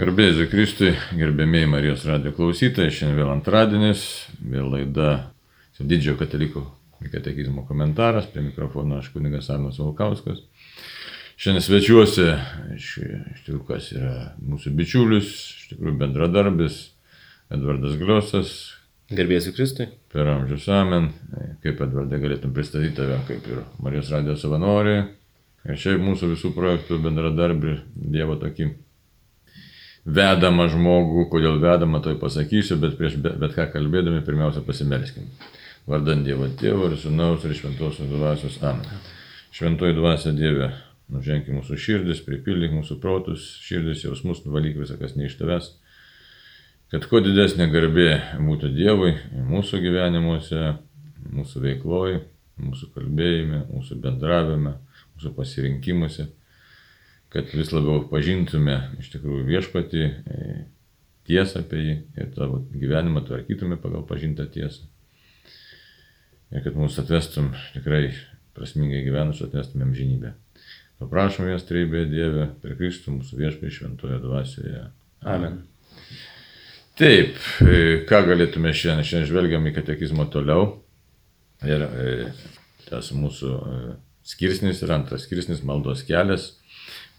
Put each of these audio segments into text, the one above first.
Garbėsiu Kristui, gerbėmiai Marijos radio klausytojai, šiandien vėl antradienis, vėl laida didžiojo katalikų katekizmo komentaras, prie mikrofono aš kunigas Arnas Valkauskas. Šiandien svečiuosi, iš, iš tikrųjų, kas yra mūsų bičiulis, iš tikrųjų bendradarbis, Edvardas Grosas. Garbėsiu Kristui. Per amžius amen. Kaip Edvardai galėtum pristatyti tave, kaip ir Marijos radio savanori. Ir šiaip mūsų visų projektų bendradarbį, Dievo tokį vedamą žmogų, kodėl vedamą, tai pasakysiu, bet prieš bet, ką kalbėdami pirmiausia pasimelskim. Vardant Dievo Tėvo ir Sūnaus ir Šventosios Dvasios Amen. Šventoji Dvasia Dieve, nuženk mūsų širdis, pripildyk mūsų protus, širdis jausmus, nuvalyk visą, kas ne iš tavęs, kad kuo didesnė garbė būtų Dievui mūsų gyvenimuose, mūsų veikloje, mūsų kalbėjime, mūsų bendravime, mūsų pasirinkimuose kad vis labiau pažintume iš tikrųjų viešpatį, e, tiesą apie jį ir tavo gyvenimą tvarkytume pagal pažintą tiesą. Ir kad mūsų atvestum tikrai prasmingai gyvenus, atvestumėm žinybę. Paprašom jas treibėje Dievę, per Kristų mūsų viešpatį šventoje dvasioje. Amen. Taip, e, ką galėtume šiandien? Šiandien žvelgiam į katekizmą toliau. Ir e, tas mūsų skirsnis ir antras skirsnis maldos kelias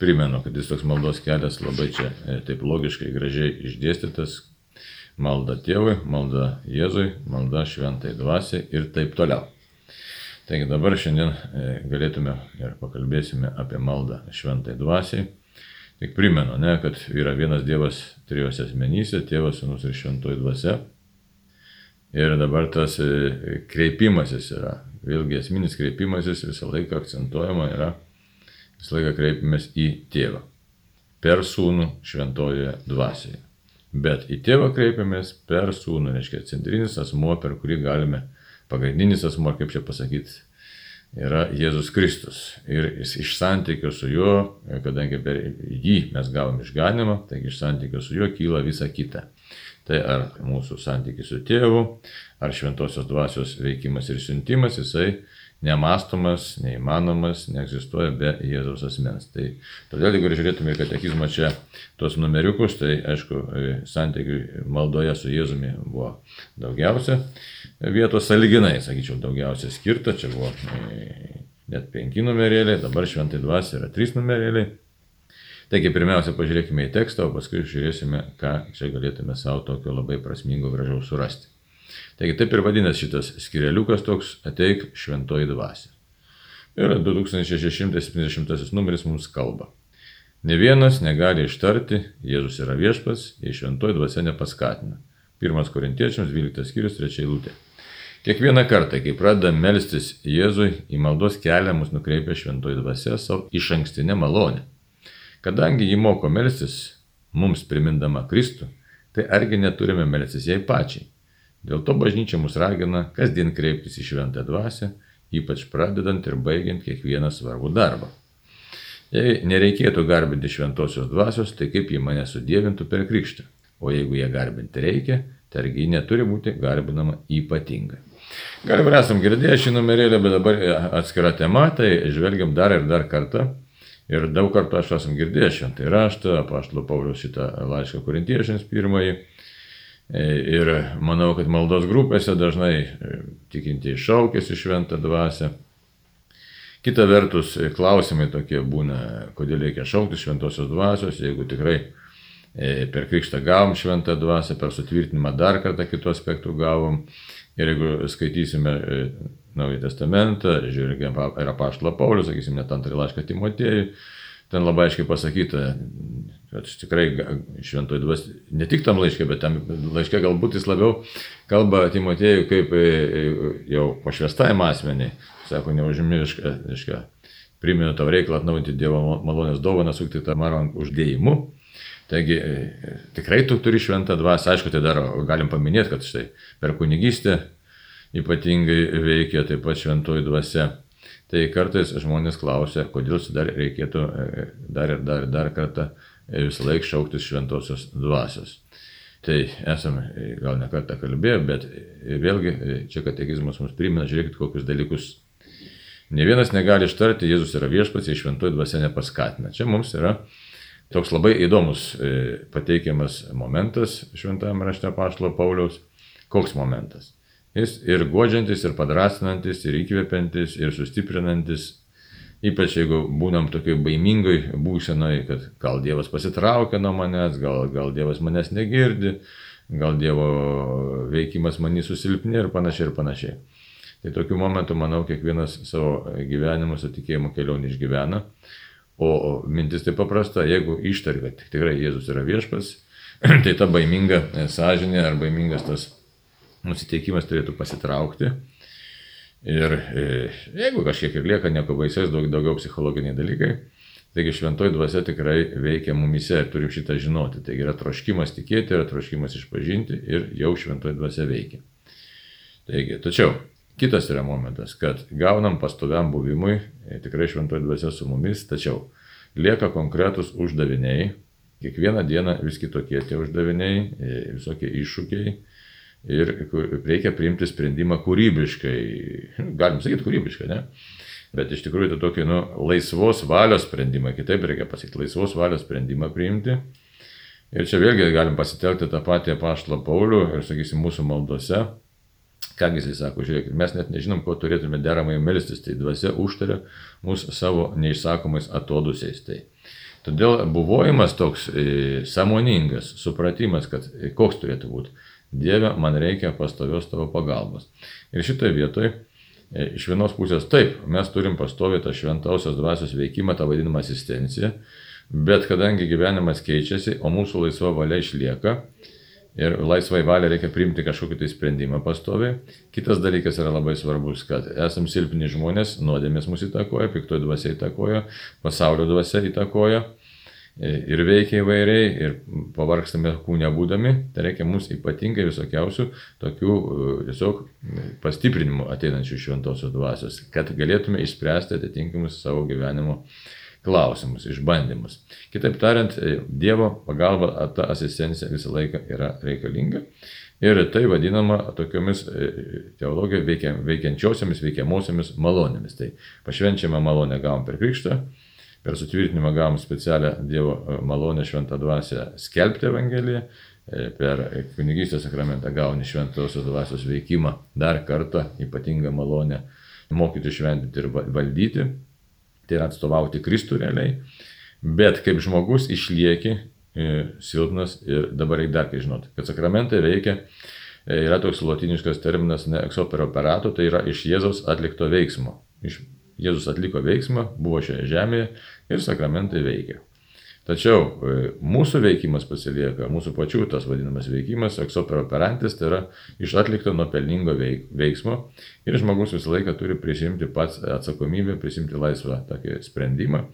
primenu, kad jis toks maldos kelias labai čia e, taip logiškai, gražiai išdėstytas. Malda tėvui, malda Jėzui, malda šventai dvasiai ir taip toliau. Taigi dabar šiandien e, galėtume ir pakalbėsime apie maldą šventai dvasiai. Tik primenu, ne, kad yra vienas Dievas trijose asmenyse, tėvas, sunus ir šventoji dvasia. Ir dabar tas e, kreipimasis yra, vėlgi esminis kreipimasis visą laiką akcentuojama yra visą laiką kreipiamės į tėvą. Per sūnų šventojoje dvasioje. Bet į tėvą kreipiamės per sūnų, reiškia centrinis asmuo, per kurį galime, pagrindinis asmuo, kaip čia pasakyti, yra Jėzus Kristus. Ir jis iš santykio su juo, kadangi per jį mes gavom išganimą, taigi iš santykio su juo kyla visa kita. Tai ar mūsų santykis su tėvu, ar šventosios dvasios veikimas ir siuntimas, jisai nemastomas, neįmanomas, neegzistuoja be Jėzaus asmens. Tai todėl, jeigu žiūrėtume į katekizmą čia tos numeriukus, tai aišku, santykiui maldoje su Jėzumi buvo daugiausia vietos saliginai, sakyčiau, daugiausia skirta, čia buvo e, net penki numerėliai, dabar šventai dvasia yra trys numerėliai. Taigi pirmiausia pažiūrėkime į tekstą, o paskui žiūrėsime, ką čia galėtume savo tokio labai prasmingo gražaus surasti. Taigi taip ir vadinasi šitas skireliukas toks ateik šventoji dvasia. Ir 2670 numeris mums kalba. Ne vienas negali ištarti, Jėzus yra viešpas, jei šventoji dvasia nepaskatina. 1 Korintiečiams 12 skyrius 3 eilutė. Kiekvieną kartą, kai pradedam melstis Jėzui, į maldos kelią mus nukreipia šventoji dvasia savo iš ankstinę malonę. Kadangi jį moko melstis, mums primindama Kristų, tai argi neturime melstis jai pačiai. Dėl to bažnyčia mus ragina kasdien kreiptis į šventą dvasę, ypač pradedant ir baigiant kiekvieną svarbų darbą. Jei nereikėtų garbinti šventosios dvasios, tai kaip ji mane sudėvintų per krikštą. O jeigu ją garbinti reikia, tai argi ji neturi būti garbinama ypatingai. Gal ir esam girdėję šį numerėlį, bet dabar atskira tema, tai žvelgiam dar ir dar kartą. Ir daug kartų aš esam girdėję šventą raštą, apaštalo Paulius šitą laišką korintiečiams pirmąjį. E, ir manau, kad maldos grupėse dažnai e, tikintieji šaukėsi šventą dvasę. Kita vertus, e, klausimai tokie būna, kodėl reikia šaukti šventosios dvasios, jeigu tikrai per krikštą gavom šventą dvasę, per sutvirtinimą dar kartą kitų aspektų gavom. Ir jeigu skaitysime Naują Testamentą, žiūrėkime, yra Paštalo Paulius, sakysim, net antrą laišką Timotėjui, ten labai aiškiai pasakyta, kad tikrai šventoji dvasia, ne tik tam laiškė, bet tam laiškė galbūt jis labiau kalba Timotėjui kaip e, e, jau pašvestajam asmeniai, sako, neužmiršk, reiškia, primenu tavo reikalą atnaujinti Dievo malonės dovaną, sukti tą marą uždėjimu. Taigi e, tikrai tu turi šventą dvasę, aišku, tai dar galim paminėti, kad štai per kunigystę ypatingai veikia taip pat šventoji dvasia. Tai kartais žmonės klausia, kodėl dar reikėtų dar ir dar, dar kartą visą laiką šauktis šventosios dvasios. Tai esame gal ne kartą kalbėję, bet vėlgi čia katekizmas mums primena, žiūrėkit kokius dalykus. Ne vienas negali ištarti, Jėzus yra viešpats, jei šventoji dvasia nepaskatina. Čia mums yra toks labai įdomus e, pateikiamas momentas šventame rašte Paštalo Pauliaus. Koks momentas? Jis ir godžiantis, ir padrasinantis, ir įkvepiantis, ir sustiprinantis. Ypač jeigu būnam tokiai baimingai būsenai, kad gal Dievas pasitraukia nuo manęs, gal, gal Dievas manęs negirdi, gal Dievo veikimas manį susilpni ir panašiai ir panašiai. Tai tokiu momentu, manau, kiekvienas savo gyvenimo su tikėjimo kelionį išgyvena. O mintis tai paprasta, jeigu ištari, kad tikrai Jėzus yra viešpas, tai ta baiminga sąžinė ar baimingas tas nusiteikimas turėtų pasitraukti. Ir e, jeigu kažkiek ir lieka nieko baisės, daug, daugiau psichologiniai dalykai, taigi šventoji dvasia tikrai veikia mumise ir turim šitą žinoti. Taigi yra troškimas tikėti, yra troškimas išpažinti ir jau šventoji dvasia veikia. Taigi, tačiau kitas yra momentas, kad gaunam pastoviam buvimui, e, tikrai šventoji dvasia su mumis, tačiau lieka konkretus uždaviniai, kiekvieną dieną vis kitokie tie uždaviniai, e, visokie iššūkiai ir reikia priimti sprendimą kūrybiškai. Galim sakyti kūrybiškai, ne? Bet iš tikrųjų tai tokį nu, laisvos valios sprendimą, kitaip reikia pasakyti, laisvos valios sprendimą priimti. Ir čia vėlgi galim pasitelkti tą patį apaštalą Paulių ir, sakysim, mūsų maldose. Kągi jisai sako, žiūrėkit, mes net nežinom, ko turėtume deramai melstis, tai dvasia užtaria mūsų savo neišsakomais atodusiais. Tai. Todėl buvojimas toks e, samoningas, supratimas, kad e, koks turėtų būti Dieve, man reikia pastovios tavo pagalbos. Ir šitoje vietoje, iš vienos pusės, taip, mes turim pastovi tą šventausios dvasios veikimą, tą vadinamą asistenciją, bet kadangi gyvenimas keičiasi, o mūsų laisva valia išlieka, ir laisvai valia reikia priimti kažkokį tai sprendimą pastoviai. Kitas dalykas yra labai svarbus, kad esam silpni žmonės, nuodėmės mus įtakoja, piktoji dvasia įtakoja, pasaulio dvasia įtakoja ir veikia įvairiai, ir pavargstame kūne būdami, tai reikia mums ypatingai visokiausių tokių e, tiesiog pastiprinimų ateinančių šventosios dvasios, kad galėtume išspręsti atitinkamus savo gyvenimo klausimus, išbandymus. Kitaip tariant, e, Dievo pagalba, ta asistencija visą laiką yra reikalinga. Ir tai vadinama tokiomis e, teologijoje veikia, veikiančiosiomis, veikiamosiamis malonėmis. Tai pašvenčiamą malonę gavom per krikštą, per sutvirtinimą gavom specialią Dievo e, malonę šventą dvasę skelbti Evangeliją, e, per kunigystės sakramentą gauni šventosios dvasios veikimą, dar kartą ypatingą malonę mokyti šventinti ir valdyti, tai yra atstovauti Kristų realiai, bet kaip žmogus išlieki e, silpnas ir dabar reikia dar kai žinoti, kad sakramentai veikia, yra toks latiniškas terminas ne exoper operato, tai yra iš Jėzaus atlikto veiksmo, iš Jėzus atliko veiksmą, buvo šioje žemėje ir sakramentai veikia. Tačiau e, mūsų veikimas pasilieka, mūsų pačių tas vadinamas veikimas, exoper operantis, tai yra iš atlikto nuopelningo veiksmo ir žmogus visą laiką turi prisimti pats atsakomybę, prisimti laisvą tokį sprendimą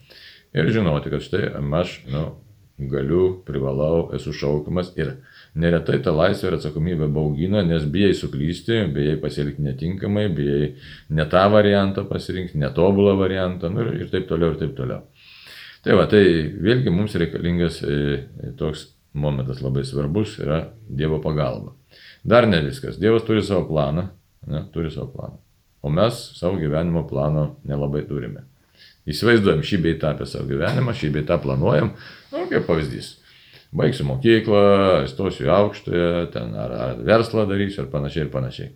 ir žinoti, kad štai aš nu, galiu, privalau, esu šaukiamas ir neretai ta laisvė ir atsakomybė baugina, nes bijai suklysti, bijai pasielgti netinkamai, bijai ne tą variantą pasirinkti, netobulą variantą nu, ir taip toliau ir taip toliau. Tai va, tai vėlgi mums reikalingas e, toks momentas labai svarbus yra Dievo pagalba. Dar ne viskas. Dievas turi savo planą, ne, turi savo planą. O mes savo gyvenimo plano nelabai turime. Įsivaizduojam šį beitą apie savo gyvenimą, šį beitą planuojam, nu, kaip pavyzdys baigsiu mokyklą, stosiu į aukštąją, ten ar, ar verslą darysiu, ar panašiai, ir panašiai.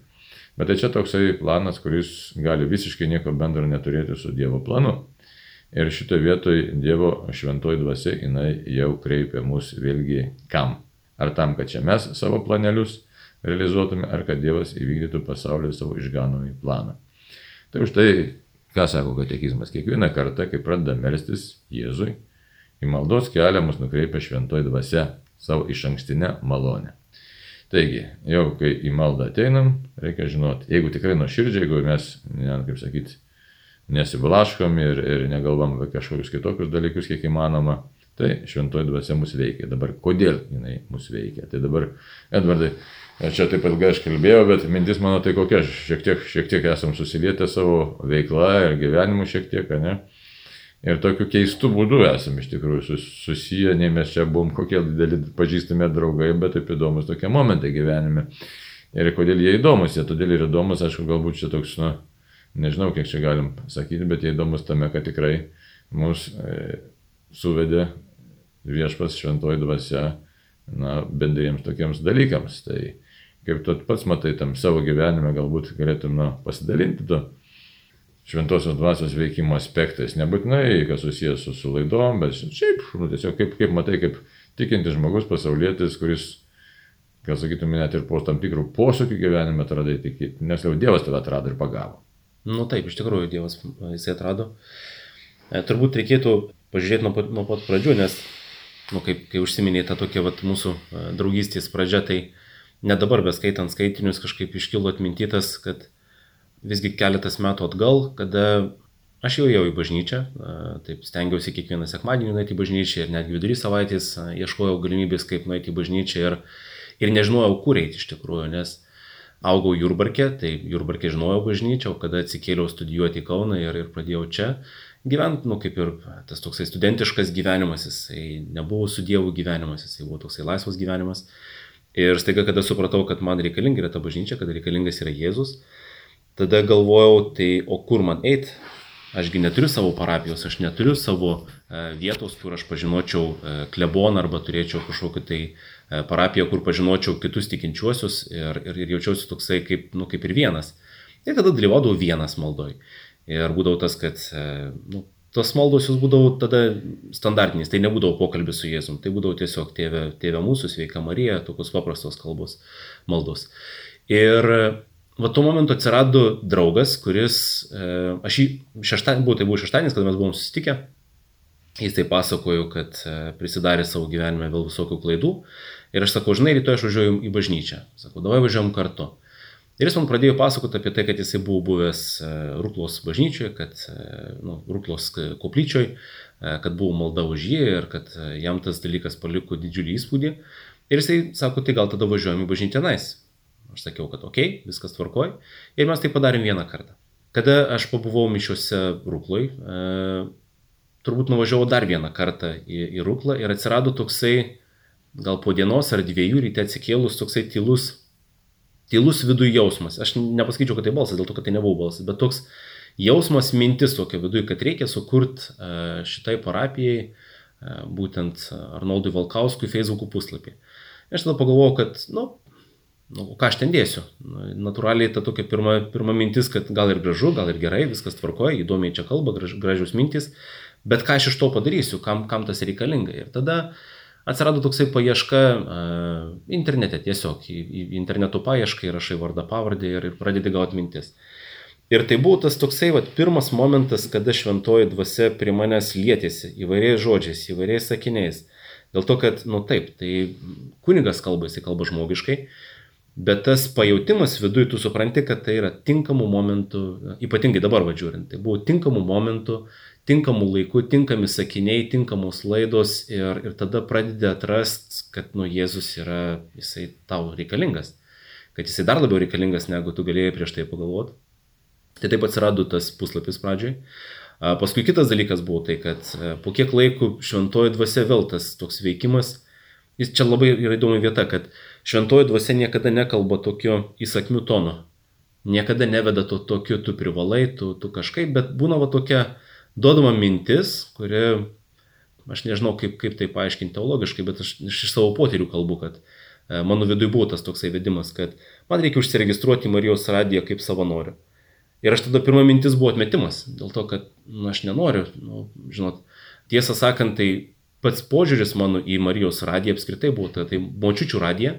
Bet tai čia toksai planas, kuris gali visiškai nieko bendro neturėti su Dievo planu. Ir šitoje vietoje Dievo šventoji dvasia, jinai jau kreipia mus vėlgi kam. Ar tam, kad čia mes savo planelius realizuotume, ar kad Dievas įvykdytų pasaulio savo išganomį planą. Tai už tai, ką sako katekizmas, kiekvieną kartą, kai pradeda melstis Jėzui, Į maldos kelią mus nukreipia šventoji dvasia savo iš ankstinę malonę. Taigi, jau kai į maldą ateinam, reikia žinoti, jeigu tikrai nuoširdžiai, jeigu mes, ne, kaip sakyti, nesiblaškom ir, ir negalvam apie kažkokius kitokius dalykus, kiek įmanoma, tai šventoji dvasia mus veikia. Dabar kodėl jinai mus veikia? Tai dabar, Edvardai, čia taip ilgai aš kalbėjau, bet mintis mano tai kokia, šiek tiek, šiek tiek esam susilietę savo veiklą ir gyvenimu šiek tiek, ne? Ir tokiu keistu būdu esame iš tikrųjų susiję, nei mes čia buvom kokie dideli pažįstami draugai, bet taip įdomus tokie momentai gyvenime. Ir kodėl jie įdomus, jie todėl ir įdomus, aišku, galbūt čia toks, na, nežinau, kiek čia galim sakyti, bet jie įdomus tame, kad tikrai mus e, suvedė viešpas šventoji dvasia, na, bendriems tokiems dalykams. Tai kaip tu pats matai tam savo gyvenime, galbūt galėtum na, pasidalinti to šventosios dvasios veikimo aspektais. Nebūtinai, kas susijęs su, su laidom, bet šiaip, nu, tiesiog kaip, kaip matai, kaip tikintis žmogus, pasaulietis, kuris, ką sakytum, net ir po tam tikrų posūkių gyvenime atradai tikėti, nes jau Dievas tave atrado ir pagavo. Nu taip, iš tikrųjų Dievas jisai atrado. E, turbūt reikėtų pažiūrėti nuo nuo pat pradžių, nes, nu, kaip, kai užsiminėjai tą tokią vat, mūsų e, draugystės pradžią, tai ne dabar beskaitant skaitinius kažkaip iškilo atmintytas, kad visgi keletas metų atgal, kada aš jau ėjau į bažnyčią, taip stengiausi kiekvieną sekmadienį nueiti į bažnyčią ir netgi vidury savaitės ieškojau galimybės, kaip nueiti į bažnyčią ir, ir nežinojau, kur eiti iš tikrųjų, nes augau Jurbarke, tai Jurbarke žinojau bažnyčią, o kada atsikėliau studijuoti į Kauną ir, ir pradėjau čia gyventi, nu kaip ir tas toksai studentiškas gyvenimas, jisai nebuvo su Dievu gyvenimas, jisai buvo toksai laisvas gyvenimas. Ir staiga, kada supratau, kad man reikalinga yra ta bažnyčia, kad reikalingas yra Jėzus, tada galvojau, tai o kur man eiti? Ašgi neturiu savo parapijos, aš neturiu savo e, vietos, kur aš pažinočiau e, kleboną arba turėčiau kažkokią tai e, parapiją, kur pažinočiau kitus tikinčiuosius ir, ir, ir jaučiausi toksai kaip, nu, kaip ir vienas. Ir tada dalyvaudavau vienas maldoj. Ir būdavo tas, kad nu, tos maldos jūs būdavo tada standartiniais, tai nebūdavo pokalbis su Jėzum, tai būdavo tiesiog tėvė, tėvė mūsų, sveika Marija, tokios paprastos kalbos maldos. Ir va tuo momentu atsirado draugas, kuris, e, aš jį šeštadienį, buvo, tai buvo šeštadienis, kada mes buvom susitikę, jis tai pasakojo, kad e, prisidarė savo gyvenime vėl visokių klaidų ir aš sakau, žinai, rytoj aš važiuoju į bažnyčią, sakau, davai važiuojam kartu. Ir jis man pradėjo pasakoti apie tai, kad jisai buvo buvęs e, Ruklos bažnyčioje, kad, nu, Ruklos koplyčioje, kad buvo malda už jį ir kad jam tas dalykas paliko didžiulį įspūdį. Ir jisai sako, tai gal tada važiuojam į bažnyčią nais. Aš sakiau, kad ok, viskas tvarkoj. Ir mes tai padarėm vieną kartą. Kada aš pabuvau mišiuose Rukloj, e, turbūt nuvažiavau dar vieną kartą į, į Ruklą ir atsirado toksai, gal po dienos ar dviejų ryte atsikėlus, toksai tylus tylus viduje jausmas. Aš nepasakyčiau, kad tai balsas, dėl to, kad tai nebuvo balsas, bet toks jausmas, mintis tokia viduje, kad reikia sukurti e, šitai parapijai, e, būtent Arnoldui Valkauskui Facebook'ų puslapį. Aš tada pagalvojau, kad, nu, nu, ką aš ten dėsiu. Natūraliai ta tokia pirma, pirma mintis, kad gal ir gražu, gal ir gerai, viskas tvarkoja, įdomiai čia kalba, graž, gražios mintis, bet ką aš iš to padarysiu, kam, kam tas reikalinga. Ir tada uh, atsirado toksai paieška uh, internete tiesiog, į, į interneto paiešką įrašai vardą pavardę ir, ir pradedi gauti mintis. Ir tai buvo tas toksai vat, pirmas momentas, kada šventoji dvasia prie manęs lietėsi įvairiais žodžiais, įvairiais sakiniais. Dėl to, kad, nu taip, tai kunigas kalba, jisai kalba žmogiškai, bet tas pajūtimas viduje, tu supranti, kad tai yra tinkamų momentų, ypatingai dabar vadžiūrint, tai buvo tinkamų momentų uh, tinkamų laikų, tinkami sakiniai, tinkamos laidos ir, ir tada pradedi atrast, kad nu Jėzus yra, jisai tau reikalingas, kad jisai dar labiau reikalingas, negu tu galėjai prieš tai pagalvoti. Tai taip atsirado tas puslapis pradžioj. Paskui kitas dalykas buvo tai, kad po kiek laiko šventoji dvasia vėl tas toks veikimas, jis čia labai yra įdomi vieta, kad šventoji dvasia niekada nekalba tokiu įsakmiu tonu. Niekada neveda to tokiu, tu privalai, tu, tu kažkaip, bet būna va tokia, duodama mintis, kuri, aš nežinau kaip, kaip tai paaiškinti teologiškai, bet aš iš savo potyrių kalbu, kad e, mano viduje buvo tas toksai vedimas, kad man reikia užsiregistruoti Marijos radiją kaip savanoriu. Ir aš tada pirma mintis buvo atmetimas, dėl to, kad nu, aš nenoriu, nu, žinot, tiesą sakant, tai pats požiūris mano į Marijos radiją apskritai buvo, tai, tai močiučių radija.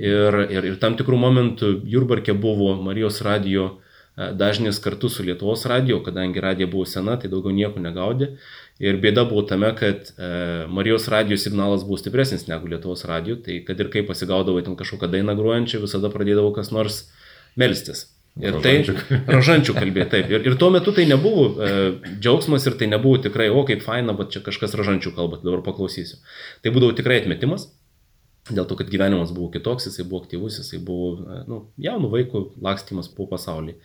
Ir, ir, ir tam tikrų momentų Jurbarke buvo Marijos radijo uh, E, dažnis kartu su Lietuvos radiju, kadangi radija buvo sena, tai daugiau nieko negaudė. Ir bėda buvo tame, kad e, Marijos radijų signalas buvo stipresnis negu Lietuvos radijų, tai kad ir kaip pasigaudavo ten kažkokią dainą gruojančią, visada pradėdavo kas nors melstis. Ir rožančių. tai rožančių kalbėti, taip. Ir, ir tuo metu tai nebuvo e, džiaugsmas ir tai nebuvo tikrai, o kaip faina, bet čia kažkas rožančių kalba, dabar paklausysiu. Tai būdavo tikrai atmetimas. Dėl to, kad gyvenimas buvo kitoks, jisai buvo aktyvus, jisai buvo nu, jaunų vaikų lakstymas po pasaulį.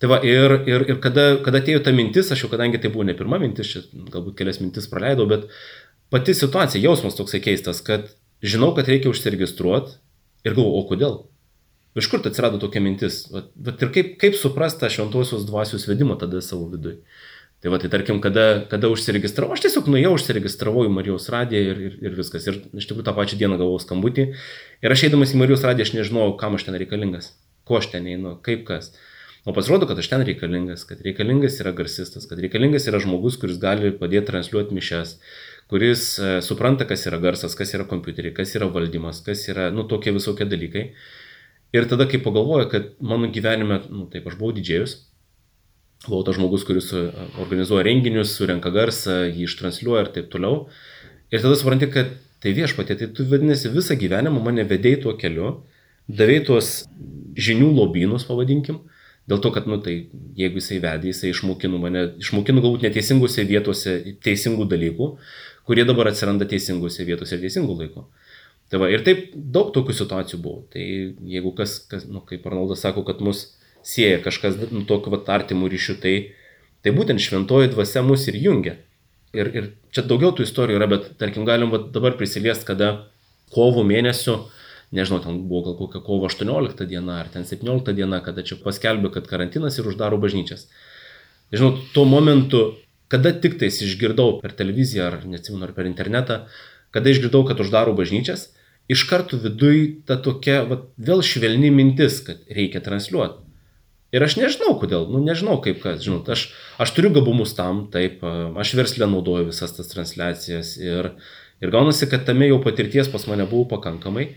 Tai va, ir, ir, ir kada, kada atėjo ta mintis, aš jau kadangi tai buvo ne pirma mintis, čia galbūt kelias mintis praleidau, bet pati situacija, jausmas toksai keistas, kad žinau, kad reikia užsiregistruoti ir galvoju, o kodėl? Iš kur atsirado tokia mintis? Vat, vat ir kaip, kaip suprasti tą šventosios dvasios vedimą tada savo viduje? Tai va, tai tarkim, kada, kada užsiregistravau, aš tiesiog nuėjau, užsiregistravau į Marijos radiją ir, ir, ir viskas. Ir iš tikrųjų tą pačią dieną gavau skambutį. Ir aš eidamas į Marijos radiją, aš nežinojau, kam aš ten reikalingas, ko aš ten einu, kaip kas. O pasirodo, kad aš ten reikalingas, kad reikalingas yra garsistas, kad reikalingas yra žmogus, kuris gali padėti transliuoti mišes, kuris e, supranta, kas yra garsas, kas yra kompiuteriai, kas yra valdymas, kas yra, nu, tokie visokie dalykai. Ir tada, kai pagalvoju, kad mano gyvenime, nu, taip, aš buvau didžėjus, buvau tas žmogus, kuris e, organizuoja renginius, surenka garsą, jį ištranšiuoja ir taip toliau. Ir tada supranti, kad tai viešpatė, tai tu vadinasi visą gyvenimą mane vedėjai tuo keliu, davėjai tuos žinių lobynus, pavadinkim, dėl to, kad, nu tai, jeigu jisai vedė, jisai išmokino mane, išmokino galbūt neteisingose vietose teisingų dalykų, kurie dabar atsiranda teisingose vietose ir teisingų laikų. Tai va, ir taip daug tokių situacijų buvo. Tai jeigu kas, kas nu, kaip Arnoldas sako, kad mus sieja kažkas nu, tokiu vat, artimų ryšių, tai, tai būtent šventoji dvasia mus ir jungia. Ir, ir čia daugiau tų istorijų yra, bet tarkim galim vat, dabar prisiliest, kada kovo mėnesio, nežinau, ten buvo gal kokia kovo 18 diena ar ten 17 diena, kada čia paskelbė, kad karantinas ir uždaro bažnyčias. Žinau, tuo momentu, kada tik tais išgirdau per televiziją ar neatsimenu, ar per internetą, kada išgirdau, kad uždaro bažnyčias, iš karto viduj ta tokia va, vėl švelni mintis, kad reikia transliuoti. Ir aš nežinau kodėl, nu nežinau kaip kas, žinot, aš, aš turiu gabumus tam, taip, aš verslę naudoju visas tas transliacijas ir, ir gaunasi, kad tame jau patirties pas mane buvo pakankamai,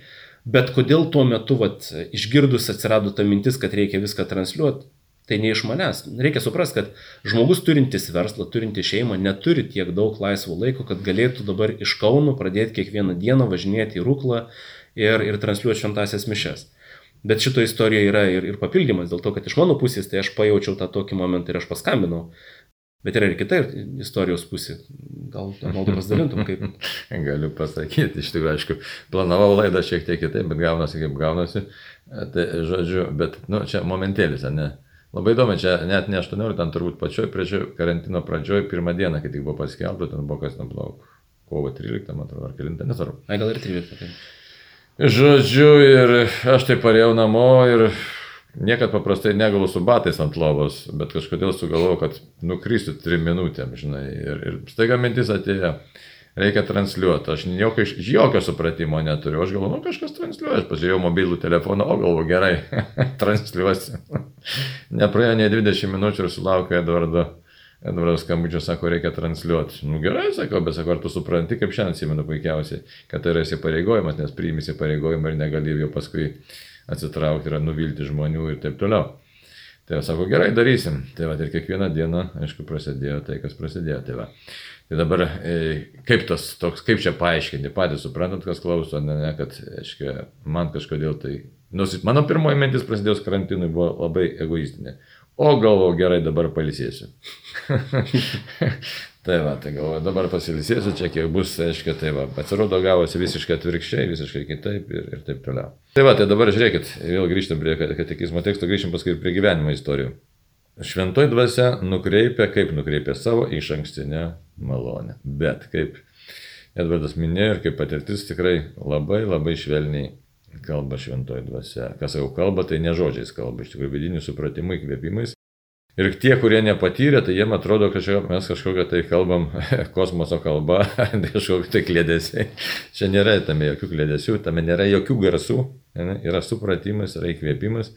bet kodėl tuo metu, vat, išgirdus atsirado ta mintis, kad reikia viską transliuoti, tai ne iš manęs. Reikia suprasti, kad žmogus turintis verslą, turintis šeimą, neturi tiek daug laisvo laiko, kad galėtų dabar iš Kauno pradėti kiekvieną dieną važinėti į Rūklą ir, ir transliuoti šventasias mišes. Bet šito istorija yra ir, ir papildymas, dėl to, kad iš mano pusės tai aš pajaučiau tą tokį momentą ir aš paskambinau. Bet yra ir kita istorijos pusė. Gal maldu pasidalintum kaip. Galiu pasakyti, iš tikrųjų, aišku, planavau laidą šiek tiek kitaip, bet gaunasi kaip gaunasi. Tai žodžiu, bet, nu, čia momentėlis, ne? Labai įdomu, čia net ne 18, ten turbūt pačioj pradžioj, karantino pradžioj, pirmą dieną, kai tik buvo paskelbta, ten buvo kas, nu, kovo 13, man atrodo, ar 9, nesvarbu. Ai, gal ir 13. Tai. Žodžiu, ir aš tai parėjau namo ir niekad paprastai negalu su batais ant lovos, bet kažkodėl sugalvojau, kad nukrysiu trim minutėm, žinai. Ir, ir staiga mintis atėjo, reikia transliuoti. Aš jokio, jokio supratimo neturiu. Aš galvoju, nu kažkas transliuoja. Aš pasižiūrėjau mobilų telefoną, o galvoju, gerai, transliuosiu. Nepraėjo ne 20 minučių ir sulaukė Eduardo Edvardas skambučio sako, reikia transliuoti. Nu gerai, sako, bet sako, ar tu supranti, kaip šiandien atsimenu puikiausiai, kad tai yra įsipareigojimas, nes priimi įsipareigojimą ir negali jo paskui atsitraukti ir nuvilti žmonių ir taip toliau. Tai sako, gerai, darysim. Tai va, ir kiekvieną dieną, aišku, prasidėjo tai, kas prasidėjo. Tai, va. tai dabar, e, kaip tas toks, kaip čia paaiškinti, patys suprantat, kas klauso, ne, ne, kad, aiškiai, man kažkodėl tai, nors mano pirmoji mintis prasidėjus karantinui buvo labai egoistinė. O galvoju, gerai, dabar palisėsiu. tai va, tai galvoju, dabar pasilisėsiu, čia kiek bus, aiškiai, tai va. Pasirodo, gavosi visiškai atvirkščiai, visiškai kitaip ir, ir taip toliau. Tai va, tai dabar žiūrėkit, vėl grįžtam prie katekizmo teksto, grįžtam paskui prie gyvenimo istorijų. Šventoji dvasia nukreipia, kaip nukreipia savo iš ankstinę malonę. Bet kaip Edvardas minėjo ir kaip patirtis tikrai labai labai švelniai kalba šventoji dvasia. Kas jau kalba, tai ne žodžiais kalba, iš tikrųjų vidinių supratimų įkvėpimais. Ir tie, kurie nepatyrė, tai jiem atrodo, kad čia mes kažkokią tai kalbam kosmoso kalba, kažkokiu tai klėdėsiai. Čia nėra tame jokių klėdėsių, tame nėra jokių garsų, ne? yra supratimas, yra įkvėpimas.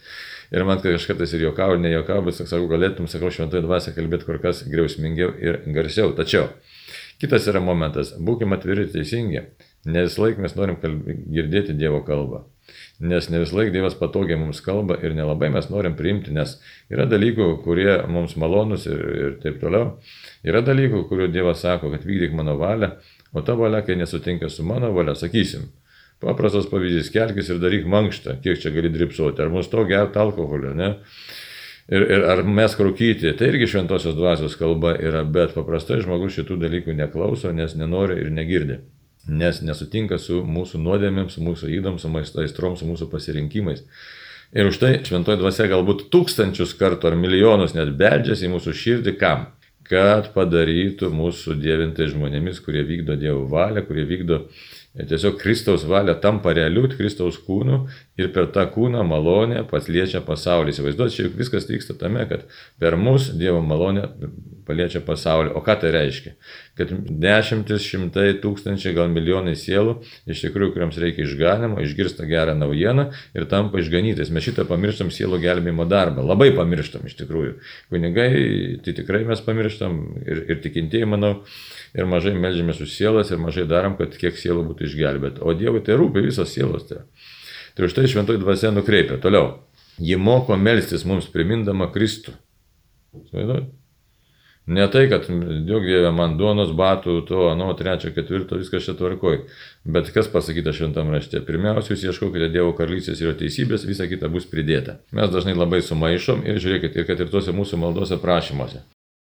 Ir man kažkas ir juokau, ir nejuokau, bet sakau, galėtum, sakau, šventoji dvasia kalbėti kur kas griausmingiau ir garsiau. Tačiau kitas yra momentas, būkime atviri ir teisingi. Ne vis laik mes norim kalbė, girdėti Dievo kalbą. Nes ne vis laik Dievas patogiai mums kalba ir nelabai mes norim priimti, nes yra dalykų, kurie mums malonus ir, ir taip toliau. Yra dalykų, kuriuo Dievas sako, kad vykdyk mano valią, o ta valia, kai nesutinka su mano valia, sakysim. Paprastas pavyzdys, kelkis ir daryk mankštą, kiek čia gali dripsuoti, ar mus to gerti alkoholio, ne? Ir, ir ar mes krūkyti, tai irgi šventosios dvasios kalba yra, bet paprastai žmogus šitų dalykų neklauso, nes nenori ir negirdi nes nesutinka su mūsų nuodėmėm, su mūsų įdom, su maisto aistrom, su mūsų pasirinkimais. Ir už tai šventoji dvasia galbūt tūkstančius kartų ar milijonus net beldžiasi į mūsų širdį kam? Kad padarytų mūsų dievintai žmonėmis, kurie vykdo Dievo valią, kurie vykdo Ir tiesiog Kristaus valia tampa realiu Kristaus kūnu ir per tą kūną malonę pasliečia pasaulį. Įsivaizduot, čia juk viskas vyksta tame, kad per mus Dievo malonė paliečia pasaulį. O ką tai reiškia? Kad dešimtis, šimtai, tūkstančiai, gal milijonai sielų, iš tikrųjų, kuriams reikia išganimo, išgirsta gerą naujieną ir tampa išganytais. Mes šitą pamirštam sielų gelbėjimo darbą. Labai pamirštam iš tikrųjų. Kunigai, tai tikrai mes pamirštam ir, ir tikintieji, manau ir mažai melžiamės už sielas ir mažai darom, kad kiek sielų būtų išgelbėta. O Dievui tai rūpi visos sielos. Tai, tai už tai šventoji dvasia nukreipia. Toliau. Ji moko melstis mums primindama Kristų. Svaiduoju. Ne tai, kad daug dievė man duonos, batų, to, anu, trečio, ketvirto, viskas čia tvarkoj. Bet kas pasakyta šventam rašte? Pirmiausia, jūs ieškokite Dievo karalystės ir jo teisybės, visa kita bus pridėta. Mes dažnai labai sumaišom ir žiūrėkite, ir kad ir tuose mūsų maldose prašymuose.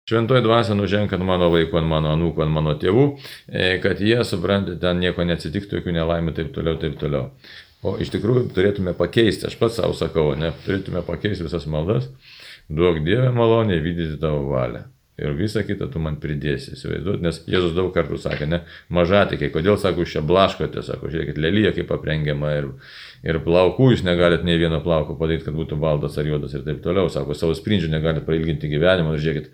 Šventoji dvasia nuženk ant mano vaikų, ant mano anūkų, ant mano tėvų, e, kad jie, suprantate, ten nieko neatsitiktų, jokių nelaimė, taip toliau, taip toliau. O iš tikrųjų turėtume pakeisti, aš pats savo sakau, ne, turėtume pakeisti visas maldas, duok Dievę malonę vykdyti tavo valią. Ir visą kitą tu man pridėsi, įsivaizduot, nes Jėzus daug kartų sakė, ne, mažatikiai, kodėl sako, jūs čia blaškote, sako, žiūrėkit, lelyje kaip aprengiama ir, ir plaukų jūs negalit nei vieno plauko padaryti, kad būtų baltas ar juodas ir taip toliau, sako, savo sprindžių negalit prailginti gyvenimą, žiūrėkit,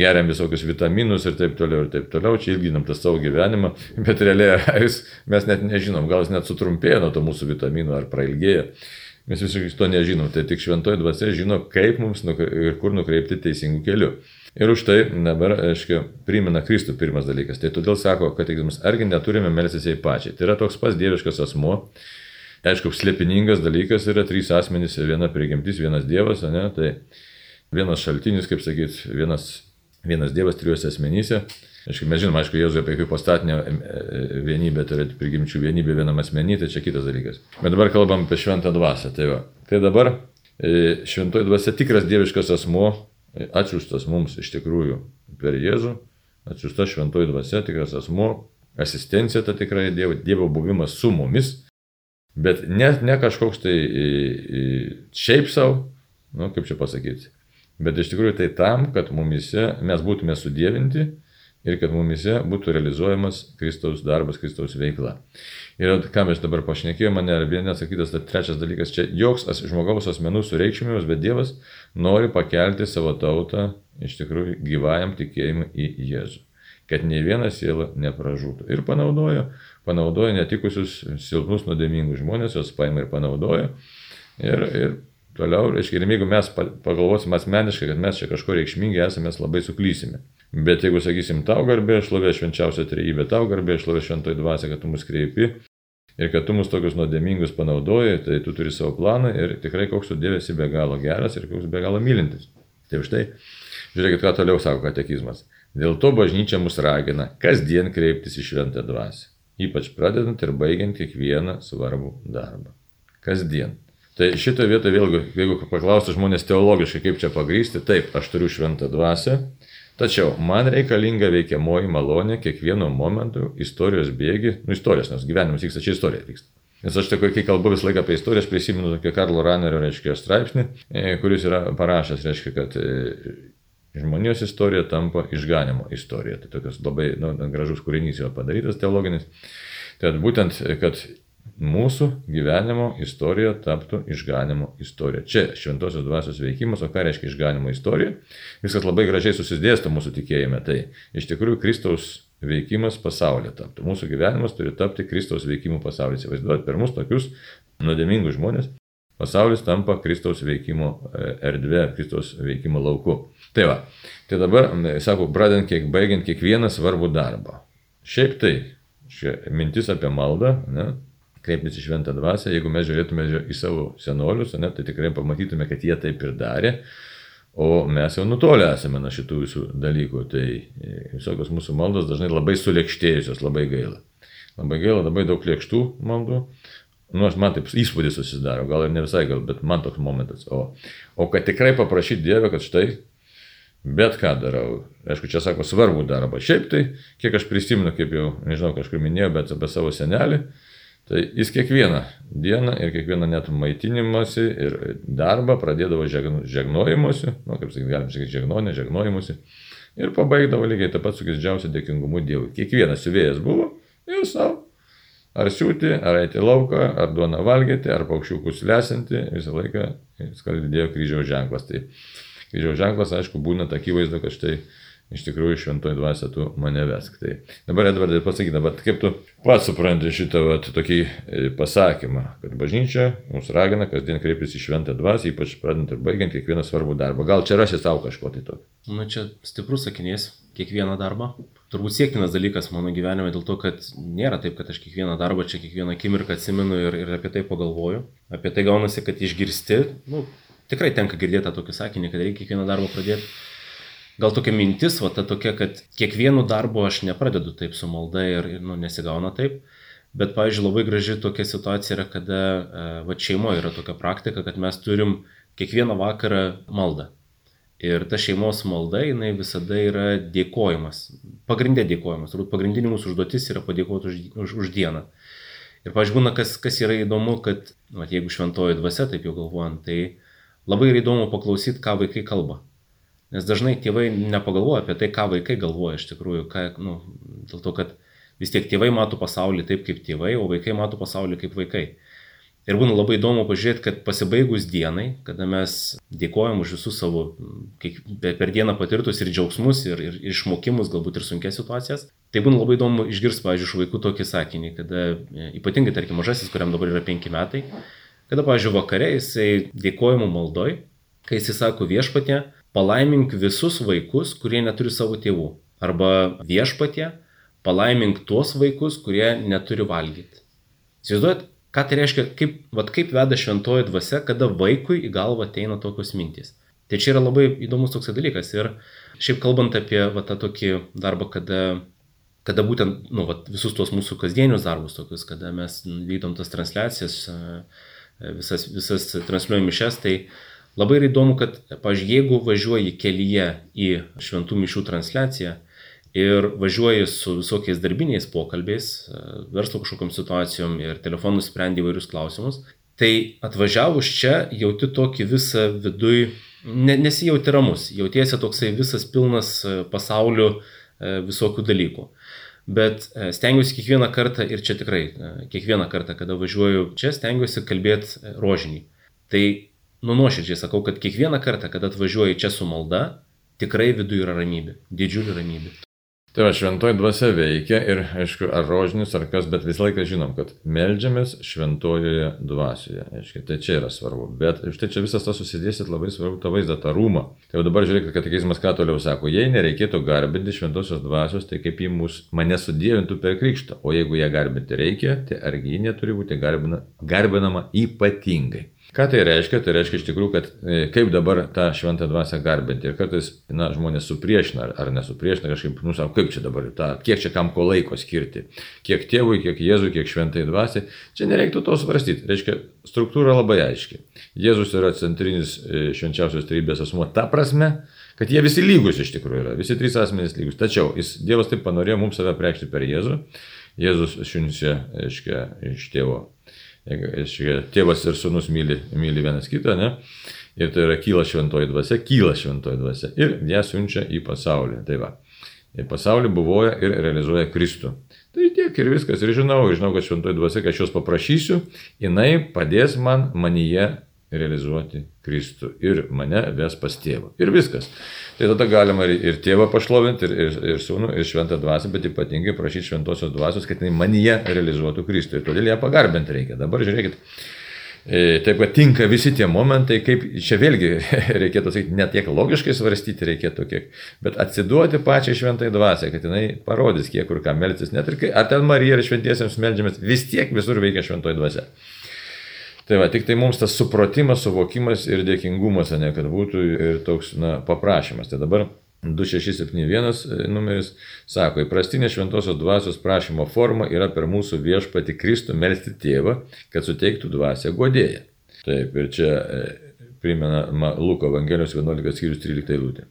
geriam visokius vitaminus ir taip toliau ir taip toliau, čia ilginam tą savo gyvenimą, bet realiai mes net nežinom, gal jis net sutrumpėjo nuo to mūsų vitaminų ar prailgėjo. Mes visiškai to nežinom, tai tik šventoji dvasia žino, kaip mums ir kur nukreipti teisingų kelių. Ir už tai dabar, aiškiai, primena Kristų pirmas dalykas. Tai todėl sako, kad mes argi neturime melstis jai pačiai. Tai yra toks pats dieviškas asmo. Aišku, slėpiningas dalykas yra trys asmenys, viena prigimtis, vienas dievas, ne? tai vienas šaltinis, kaip sakyt, vienas, vienas dievas trijuose asmenyse. Aišku, mes žinom, aišku, Jėzuje apie hipostatinę e, e, vienybę, tai yra prigimčių vienybė vienam asmenį, tai čia kitas dalykas. Bet dabar kalbam apie šventą dvasę. Tai, va. tai dabar e, šventoji dvasia tikras dieviškas asmo, atsiųstas mums iš tikrųjų per Jėzų, atsiųsta šventoji dvasia, tikras asmo, asistencija ta tikrai Dievo, Dievo buvimas su mumis, bet ne, ne kažkoks tai šiaip savo, nu, kaip čia pasakyti, bet iš tikrųjų tai tam, kad mumise mes būtume sudėvinti ir kad mumise būtų realizuojamas Kristaus darbas, Kristaus veikla. Ir ką mes dabar pašnekėjome, mane ir vienas sakytas, tai trečias dalykas, čia joks as, žmogaus asmenų sureikšminimas, bet Dievas nori pakelti savo tautą iš tikrųjų gyvajam tikėjimui į Jėzų. Kad nei viena siela nepražūtų. Ir panaudojo, panaudojo netikusius silpnus nuodėmingus žmonės, juos paima ir panaudojo. Ir, ir toliau, reiškia, ir jeigu mes pagalvosim asmeniškai, kad mes čia kažko reikšmingi esame, mes labai suklysime. Bet jeigu sakysim, tau garbė, šlovė švenčiausia trejybė, tau garbė, šlovė šventoji dvasia, kad tu mus kreipi ir kad tu mus tokius nuodėmingus panaudoji, tai tu turi savo planą ir tikrai koks tu dėvėsi be galo geras ir koks be galo mylintis. Tai štai, žiūrėkit, ką toliau sako katekizmas. Dėl to bažnyčia mus ragina kasdien kreiptis į šventą dvasę, ypač pradedant ir baigiant kiekvieną svarbų darbą. Kasdien. Tai šitoje vietoje vėlgi, jeigu paklaustų žmonės teologiškai, kaip čia pagrysti, taip, aš turiu šventą dvasę, Tačiau man reikalinga veikiamoji malonė kiekvieno momentu istorijos bėgi, nu istorijos, nes gyvenimas vyksta, čia istorija vyksta. Nes aš tik, kai kalbu visą laiką apie istoriją, aš prisimenu tokį Karlo Ranerio, reiškia, straipsnį, e, kuris yra parašęs, reiškia, kad e, žmonijos istorija tampa išganimo istorija. Tai tokios labai nu, gražus kūrinys jo padarytas teologinis. Tad būtent, kad mūsų gyvenimo istorija taptų išganimo istorija. Čia šventosios dvasios veikimas, o ką reiškia išganimo istorija? Viskas labai gražiai susidėsto mūsų tikėjime. Tai iš tikrųjų Kristaus veikimas pasaulyje taptų. Mūsų gyvenimas turi tapti Kristaus veikimu pasaulyje. Įsivaizduojat, per mus tokius nuodėmingus žmonės pasaulis tampa Kristaus veikimo e, erdvė, Kristaus veikimo lauku. Tai va, tai dabar, sakau, pradedant kiek baigiant kiekvieną svarbų darbą. Šiaip tai, čia mintis apie maldą, ne, kreiptis į šventą dvasę, jeigu mes žiūrėtume į savo senolius, ne, tai tikrai pamatytume, kad jie taip ir darė, o mes jau nutolę esame nuo šitų visų dalykų. Tai e, visokios mūsų maldos dažnai labai sulėkštėjusios, labai gaila. Labai gaila, labai daug lėkštų maldų. Nu, aš man taip įspūdis susidaro, gal ir ne visai gal, bet man toks momentas. O, o kad tikrai paprašyti Dievę, kad štai bet ką darau. Aišku, čia sako svarbų darbą. Šiaip tai, kiek aš prisimenu, kaip jau, nežinau, kažkur minėjau, bet apie savo senelį, Tai jis kiekvieną dieną ir kiekvieną net maitinimąsi ir darbą pradėdavo žegnojimuose, nu, kaip sakyti, galim sakyti, žegnonė, žegnojimuose. Ir pabaigdavo lygiai taip pat su didžiausiu dėkingumu Dievui. Kiekvienas siuvėjas buvo ir savo Ar siūti, ar eiti lauką, ar duoną valgyti, ar paukščiukus lesinti, visą laiką skaldėjo kryžiaus ženklas. Tai kryžiaus ženklas, aišku, būna akivaizdu, kad štai iš tikrųjų šventoji dvasia tu mane vesk. Tai dabar, Edvardai, pasakyk, dabar kaip tu pats supranti šitą vat, tokį e, pasakymą, kad bažnyčia mus ragina kasdien kreiptis į šventą dvasę, ypač pradant ir baigiant kiekvieną svarbų darbą. Gal čia rasi tau kažko tai tokio? Na čia stiprus sakinys, kiekvieną darbą. Turbūt siektinas dalykas mano gyvenime dėl to, kad nėra taip, kad aš kiekvieną darbą čia kiekvieną akimirką atsimenu ir, ir apie tai pagalvoju. Apie tai gaunasi, kad išgirsti, nu, tikrai tenka girdėti tą tokį sakinį, kad reikia kiekvieną darbą pradėti gal tokia mintis, va ta tokia, kad kiekvienu darbu aš nepradedu taip su malda ir, nu, nesigauna taip. Bet, pavyzdžiui, labai graži tokia situacija yra, kada e, va šeimoje yra tokia praktika, kad mes turim kiekvieną vakarą maldą. Ir ta šeimos malda, jinai visada yra dėkojimas. Pagrindė dėkojimas. Turbūt pagrindinė mūsų užduotis yra padėkoti už, už, už dieną. Ir, pavyzdžiui, būna, kas, kas yra įdomu, kad, va, jeigu šventoji dvasia, taip jau galvojant, tai labai yra įdomu paklausyti, ką vaikai kalba. Nes dažnai tėvai nepagalvoja apie tai, ką vaikai galvoja iš tikrųjų, ką, nu, dėl to, kad vis tiek tėvai mato pasaulį taip kaip tėvai, o vaikai mato pasaulį kaip vaikai. Ir būna labai įdomu pažiūrėti, kad pasibaigus dienai, kada mes dėkojam už visus savo kiek, per dieną patirtus ir džiaugsmus, ir, ir, ir išmokimus, galbūt ir sunkias situacijas, tai būna labai įdomu išgirsti, pavyzdžiui, iš vaikų tokį sakinį, kada ypatingai, tarkim, mažasis, kuriam dabar yra penki metai, kada, pavyzdžiui, vakare jisai dėkojimų maldoj, kai jisai sako viešpatė, palaimink visus vaikus, kurie neturi savo tėvų. Arba viešpatie, palaimink tuos vaikus, kurie neturi valgyti. Įsivaizduojat, ką tai reiškia, kaip, vat, kaip veda šventoji dvasia, kada vaikui į galvą ateina tokios mintys. Tai čia yra labai įdomus toks dalykas. Ir šiaip kalbant apie va, tą tokį darbą, kada, kada būtent nu, va, visus tuos mūsų kasdienius darbus, tokius, kada mes vykdom tas transliacijas, visas, visas transliuojam mišes, tai Labai įdomu, kad, pažiūrėjau, jeigu važiuoji kelyje į šventų mišių transliaciją ir važiuoji su visokiais darbiniais pokalbiais, e, verslo kažkokiam situacijom ir telefonu sprendi įvairius klausimus, tai atvažiavus čia jauti tokį visą viduj, ne, nesijauti ramus, jautiesi toksai visas pilnas e, pasauliu e, visokių dalykų. Bet stengiuosi kiekvieną kartą, ir čia tikrai kiekvieną kartą, kada važiuoju čia, stengiuosi kalbėti rožinį. Tai nu nuoširdžiai sakau, kad kiekvieną kartą, kada atvažiuoji čia su malda, tikrai viduje yra ramybė, didžiulė ramybė. Tai va, šventoji dvasia veikia ir, aišku, ar rožinis, ar kas, bet visą laiką žinom, kad melžiamės šventojoje dvasioje. Aišku, tai čia yra svarbu. Bet štai čia visas tas susidėsit labai svarbu tą vaizdą, tą rūmą. Tai jau dabar žiūrėkit, kad katekizmas ką toliau sako, jei nereikėtų garbinti šventosios dvasios, tai kaip jį mus, mane sudėvintų per krikštą. O jeigu ją garbinti reikia, tai argi ji neturi būti garbina, garbinama ypatingai. Ką tai reiškia? Tai reiškia iš tikrųjų, kad e, kaip dabar tą šventą dvasę garbinti. Ir kartais na, žmonės supriešina ar, nesupriešina kažkaip, nu, savo, kaip čia dabar, ta, kiek čia kam ko laiko skirti. Kiek tėvui, kiek Jėzui, kiek šventai dvasiai. Čia nereiktų to svarstyti. Reiškia, struktūra labai aiški. Jėzus yra centrinis e, švenčiausios trybės asmuo ta prasme, kad jie visi lygus iš tikrųjų yra. Visi trys asmenys lygus. Tačiau jis, Dievas taip panorėjo mums save preikšti per Jėzų. Jėzus siunčia, aiškia, iš tėvo Tėvas ir sunus myli, myli vienas kitą, ne? Ir tai yra kyla šventoji dvasia, kyla šventoji dvasia. Ir ją siunčia į pasaulį. Tai va. Į pasaulį buvoja ir realizuoja Kristų. Tai tiek ir viskas. Ir žinau, žinau, kad šventoji dvasia, kai aš jos paprašysiu, jinai padės man manyje realizuoti Kristų ir mane ves pas tėvą. Ir viskas. Tai tada galima ir, ir tėvą pašlovinti, ir, ir, ir sūnų, ir šventą dvasę, bet ypatingai prašyti šventosios dvasios, kad jinai manyje realizuotų Kristų. Ir todėl ją pagarbinti reikia. Dabar žiūrėkit. E, taip pat tinka visi tie momentai, kaip čia vėlgi reikėtų sakyti, net tiek logiškai svarstyti reikėtų kiek, bet atsiduoti pačiai šventai dvasiai, kad jinai parodys, kiek kur ką melsis, net ir kai, ar ten Marija ir šventiesiems melžiamės, vis tiek visur veikia šventoji dvasia. Tai va, tik tai mums tas supratimas, suvokimas ir dėkingumas, ne, kad būtų ir toks, na, paprašymas. Tai dabar 2671 e, numeris sako, įprastinė šventosios dvasios prašymo forma yra per mūsų viešpati Kristų melstį tėvą, kad suteiktų dvasę godėją. Taip, ir čia e, primena Luko Evangelijos 11 skyrius 13 eilutė.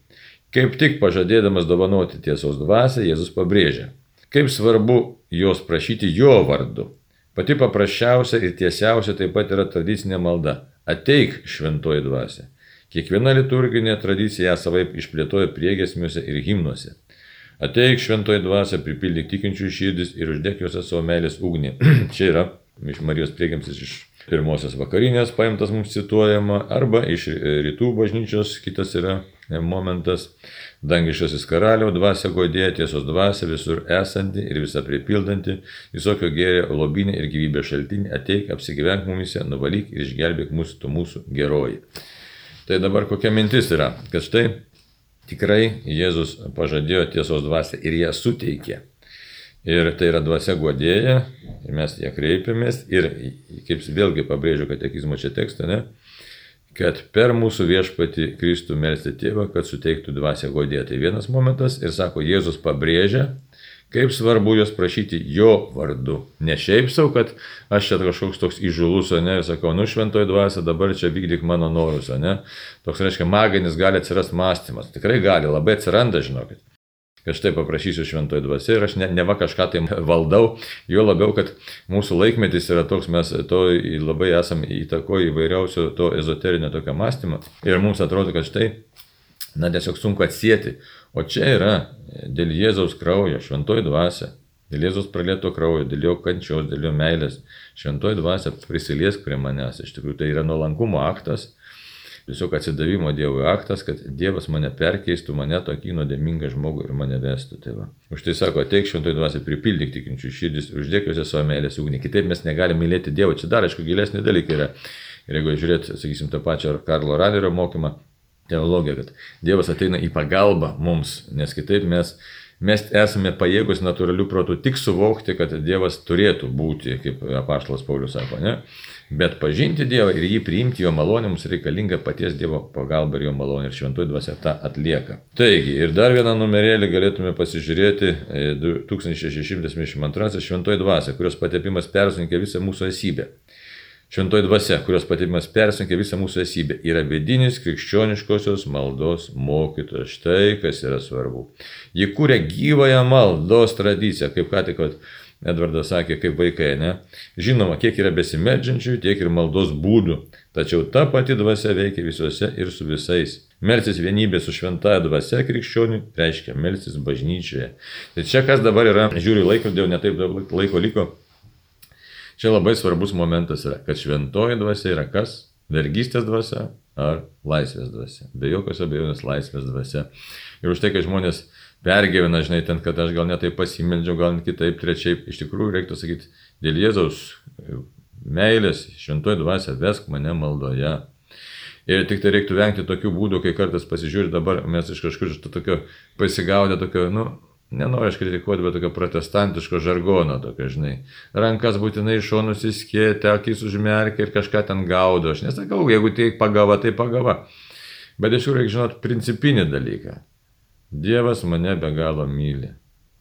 Kaip tik pažadėdamas dovanoti tiesos dvasę, Jėzus pabrėžia, kaip svarbu jos prašyti jo vardu Pati paprasčiausia ir tiesiausia taip pat yra tradicinė malda. Ateik šventoji dvasia. Kiekviena liturginė tradicija ją savaip išplėtoja priegesmiuose ir himnuose. Ateik šventoji dvasia, pripildyk tikinčių širdis ir uždėk juose savo meilės ugnį. Čia yra iš Marijos priegiamsis iš pirmosios vakarinės paimtas mums cituojama, arba iš rytų bažnyčios kitas yra momentas. Dangiškasis karaliau dvasia godėja, tiesos dvasia visur esanti ir visą pripildanti, visokio gėrio lobinė ir gyvybės šaltinė, ateik, apsigyvenk mumise, nuvalyk ir išgelbėk mūsų, tu mūsų geroji. Tai dabar kokia mintis yra, kad štai tikrai Jėzus pažadėjo tiesos dvasę ir ją suteikė. Ir tai yra dvasia godėja, ir mes ją kreipiamės, ir kaip vėlgi pabrėžiu katekizmo čia tekstą, ne, kad per mūsų viešpati Kristų melsti tėvą, kad suteiktų dvasę godėje. Tai vienas momentas ir sako, Jėzus pabrėžia, kaip svarbu jos prašyti jo vardu. Ne šiaip savo, kad aš čia kažkoks toks įžulus, ne, ir sakau, nu šventoji dvasia, dabar čia vykdyk mano norus, ne. Toks reiškia, maginis gali atsirasti mąstymas. Tikrai gali, labai atsiranda, žinokit kad štai paprašysiu šventoji dvasia ir aš ne, ne va kažką tai valdau, jo labiau, kad mūsų laikmetis yra toks, mes to labai esame įtakoję įvairiausio to ezoterinio tokio mąstymo ir mums atrodo, kad štai, na tiesiog sunku atsėti, o čia yra dėl Jėzaus kraujo, šventoji dvasia. Dėl Jėzaus pralėto kraujo, dėl jo kančios, dėl jo meilės. Šventoji dvasia prisiliesk prie manęs. Iš tikrųjų, tai yra nuolankumo aktas, tiesiog atsidavimo Dievui aktas, kad Dievas mane perkeistų, mane tokį nuodėmingą žmogų ir mane vestų. Tai va. Už tai sako, ateik šventoji dvasia, pripildyk tikinčių širdis, uždėk juose savo meilės ugnį. Kitaip mes negalime mylėti Dievo. Čia dar, aišku, gilesni dalykai yra. Ir jeigu žiūrėt, sakysim, tą pačią Karlo Ranerio mokymą, teologiją, kad Dievas ateina į pagalbą mums, nes kitaip mes mes esame pajėgus natūralių protų tik suvokti, kad Dievas turėtų būti, kaip apaštalas Paulius sako, ne? Bet pažinti Dievą ir jį priimti jo malonę mums reikalinga paties Dievo pagalba ir jo malonė ir šventoji dvasia tą atlieka. Taigi, ir dar vieną numerėlį galėtume pasižiūrėti 1672 e, šventoji dvasia, kurios patepimas persunkė visą mūsų esybę. Šventoji dvasia, kurios patyrimas persunkia visą mūsų esybę, yra vidinis krikščioniškosios maldos mokytojas. Štai kas yra svarbu. Ji kūrė gyvąją maldos tradiciją, kaip ką tik Edvardas sakė, kaip vaikai, ne? Žinoma, kiek yra besimedžiančių, tiek ir maldos būdų, tačiau ta pati dvasia veikia visuose ir su visais. Melsis vienybė su šventąja dvasia krikščioniui reiškia melsis bažnyčioje. Tai čia kas dabar yra, žiūriu laikrodį, jau netaip daug laiko liko. Čia labai svarbus momentas yra, kad šventoji dvasia yra kas? Vergystės dvasia ar laisvės dvasia. Be jokios abejonės laisvės dvasia. Ir už tai, kai žmonės pergyvena, žinai, ten, kad aš gal netai pasimeldžiau, gal kitaip, trečiaip. Iš tikrųjų, reiktų sakyti, dėl Jėzaus meilės, šventoji dvasia, vesk mane maldoje. Ir tik tai reiktų vengti tokių būdų, kai kartais pasižiūri dabar, mes iš kažkur iš to tokio pasigaudę tokio, nu, nenoriu aš kritikuoti, bet tokio protestantiško žargono, tokio, žinai. Rankas būtinai iš šonų įskėtė, akis užmerkia ir kažką ten gaudo. Aš nesakau, jeigu tai pagava, tai pagava. Bet iš tikrųjų reikia žinoti principinį dalyką. Dievas mane be galo myli.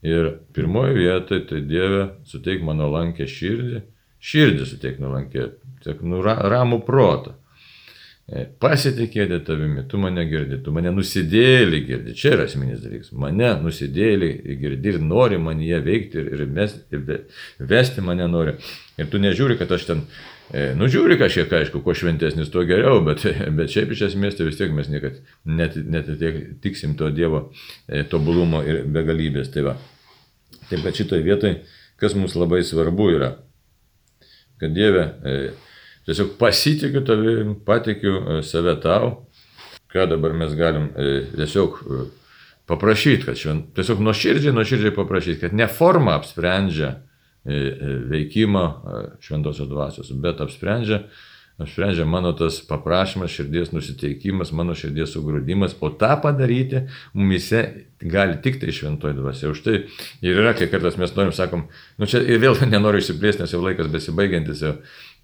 Ir pirmoji vietoje tai Dieve suteik mano lankę širdį, širdį suteik nuolankė, tiek nu, ramų protą. E, pasitikėti tavimi, tu mane girdi, tu mane nusidėlį girdi, čia yra esminis dalykas, mane nusidėlį girdi ir nori man jie veikti ir, ir, mes, ir vesti mane nori. Ir tu nežiūri, kad aš ten E, nu, žiūri kažkiek, aišku, kuo šventesnis, tuo geriau, bet, bet šiaip iš esmės tai vis tiek mes niekad net, net tiek tiksim to Dievo e, tobulumo ir begalybės. Tai va. Taip pat šitoje vietoje, kas mums labai svarbu yra, kad Dieve e, tiesiog pasitikiu tavim, patikiu save tau, ką dabar mes galim tiesiog paprašyti, kad švent, tiesiog nuoširdžiai, nuoširdžiai paprašyti, kad ne forma apsprendžia, veikimą šventosios dvasios, bet apsprendžia, apsprendžia mano tas paprašymas, širdies nusiteikimas, mano širdies sugrūdimas, o tą padaryti mumise gali tik tai šventoji dvasia. Už tai ir yra, kai kartais mes norim, sakom, nu čia ir vėl nenoriu išsiplėsti, nes jau laikas besibaigiantis, jau,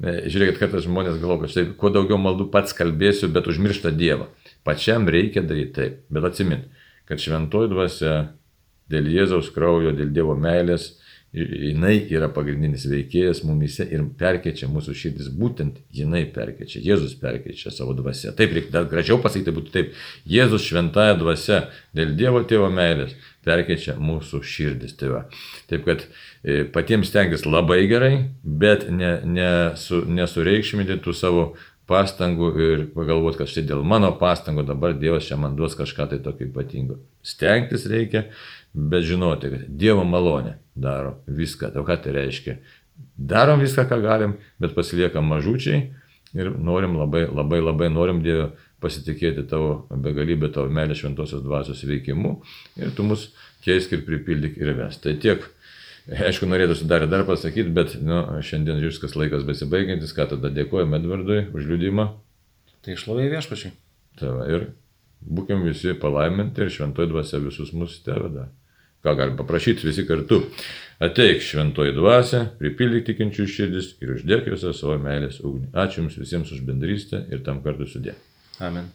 e, žiūrėkit, kartais žmonės galvoja, kad štai kuo daugiau maldų pats kalbėsiu, bet užmiršta Dievą. Pačiam reikia daryti taip, bet atsimint, kad šventoji dvasia dėl Jėzaus kraujo, dėl Dievo meilės, jinai yra pagrindinis veikėjas mumise ir perkeičia mūsų širdis, būtent jinai perkeičia, Jėzus perkeičia savo dvasę. Taip, reikia dar gražiau pasakyti, būtų taip, Jėzus šventąją dvasę dėl Dievo tėvo meilės perkeičia mūsų širdis. Tai va. Taip kad e, patiems tenkis labai gerai, bet ne, ne su, nesureikšminti tų savo pastangų ir pagalvoti, kad štai dėl mano pastangų dabar Dievas čia man duos kažką tai tokio ypatingo. Stengtis reikia, bet žinoti, kad Dievo malonė daro viską. O ką tai reiškia? Darom viską, ką galim, bet pasiliekam mažučiai ir norim labai, labai, labai norim Dievo pasitikėti tavo begalybę, tavo meilę šventosios dvasios veikimu ir tu mus keisk ir pripildyk ir ves. Tai tiek Aišku, norėtųsi dar ir dar pasakyti, bet nu, šiandien viskas laikas besibaigiantis, ką tada dėkojame Edvardui už liūdimą. Tai išlovė viešpačiai. Va, ir būkim visi palaiminti ir šventoji dvasia visus mus teveda. Ką galim paprašyti visi kartu. Ateik šventoji dvasia, pripildyk tikinčių širdis ir uždėk visą savo meilės ugnį. Ačiū Jums visiems už bendrystę ir tam kartu sudė. Amen.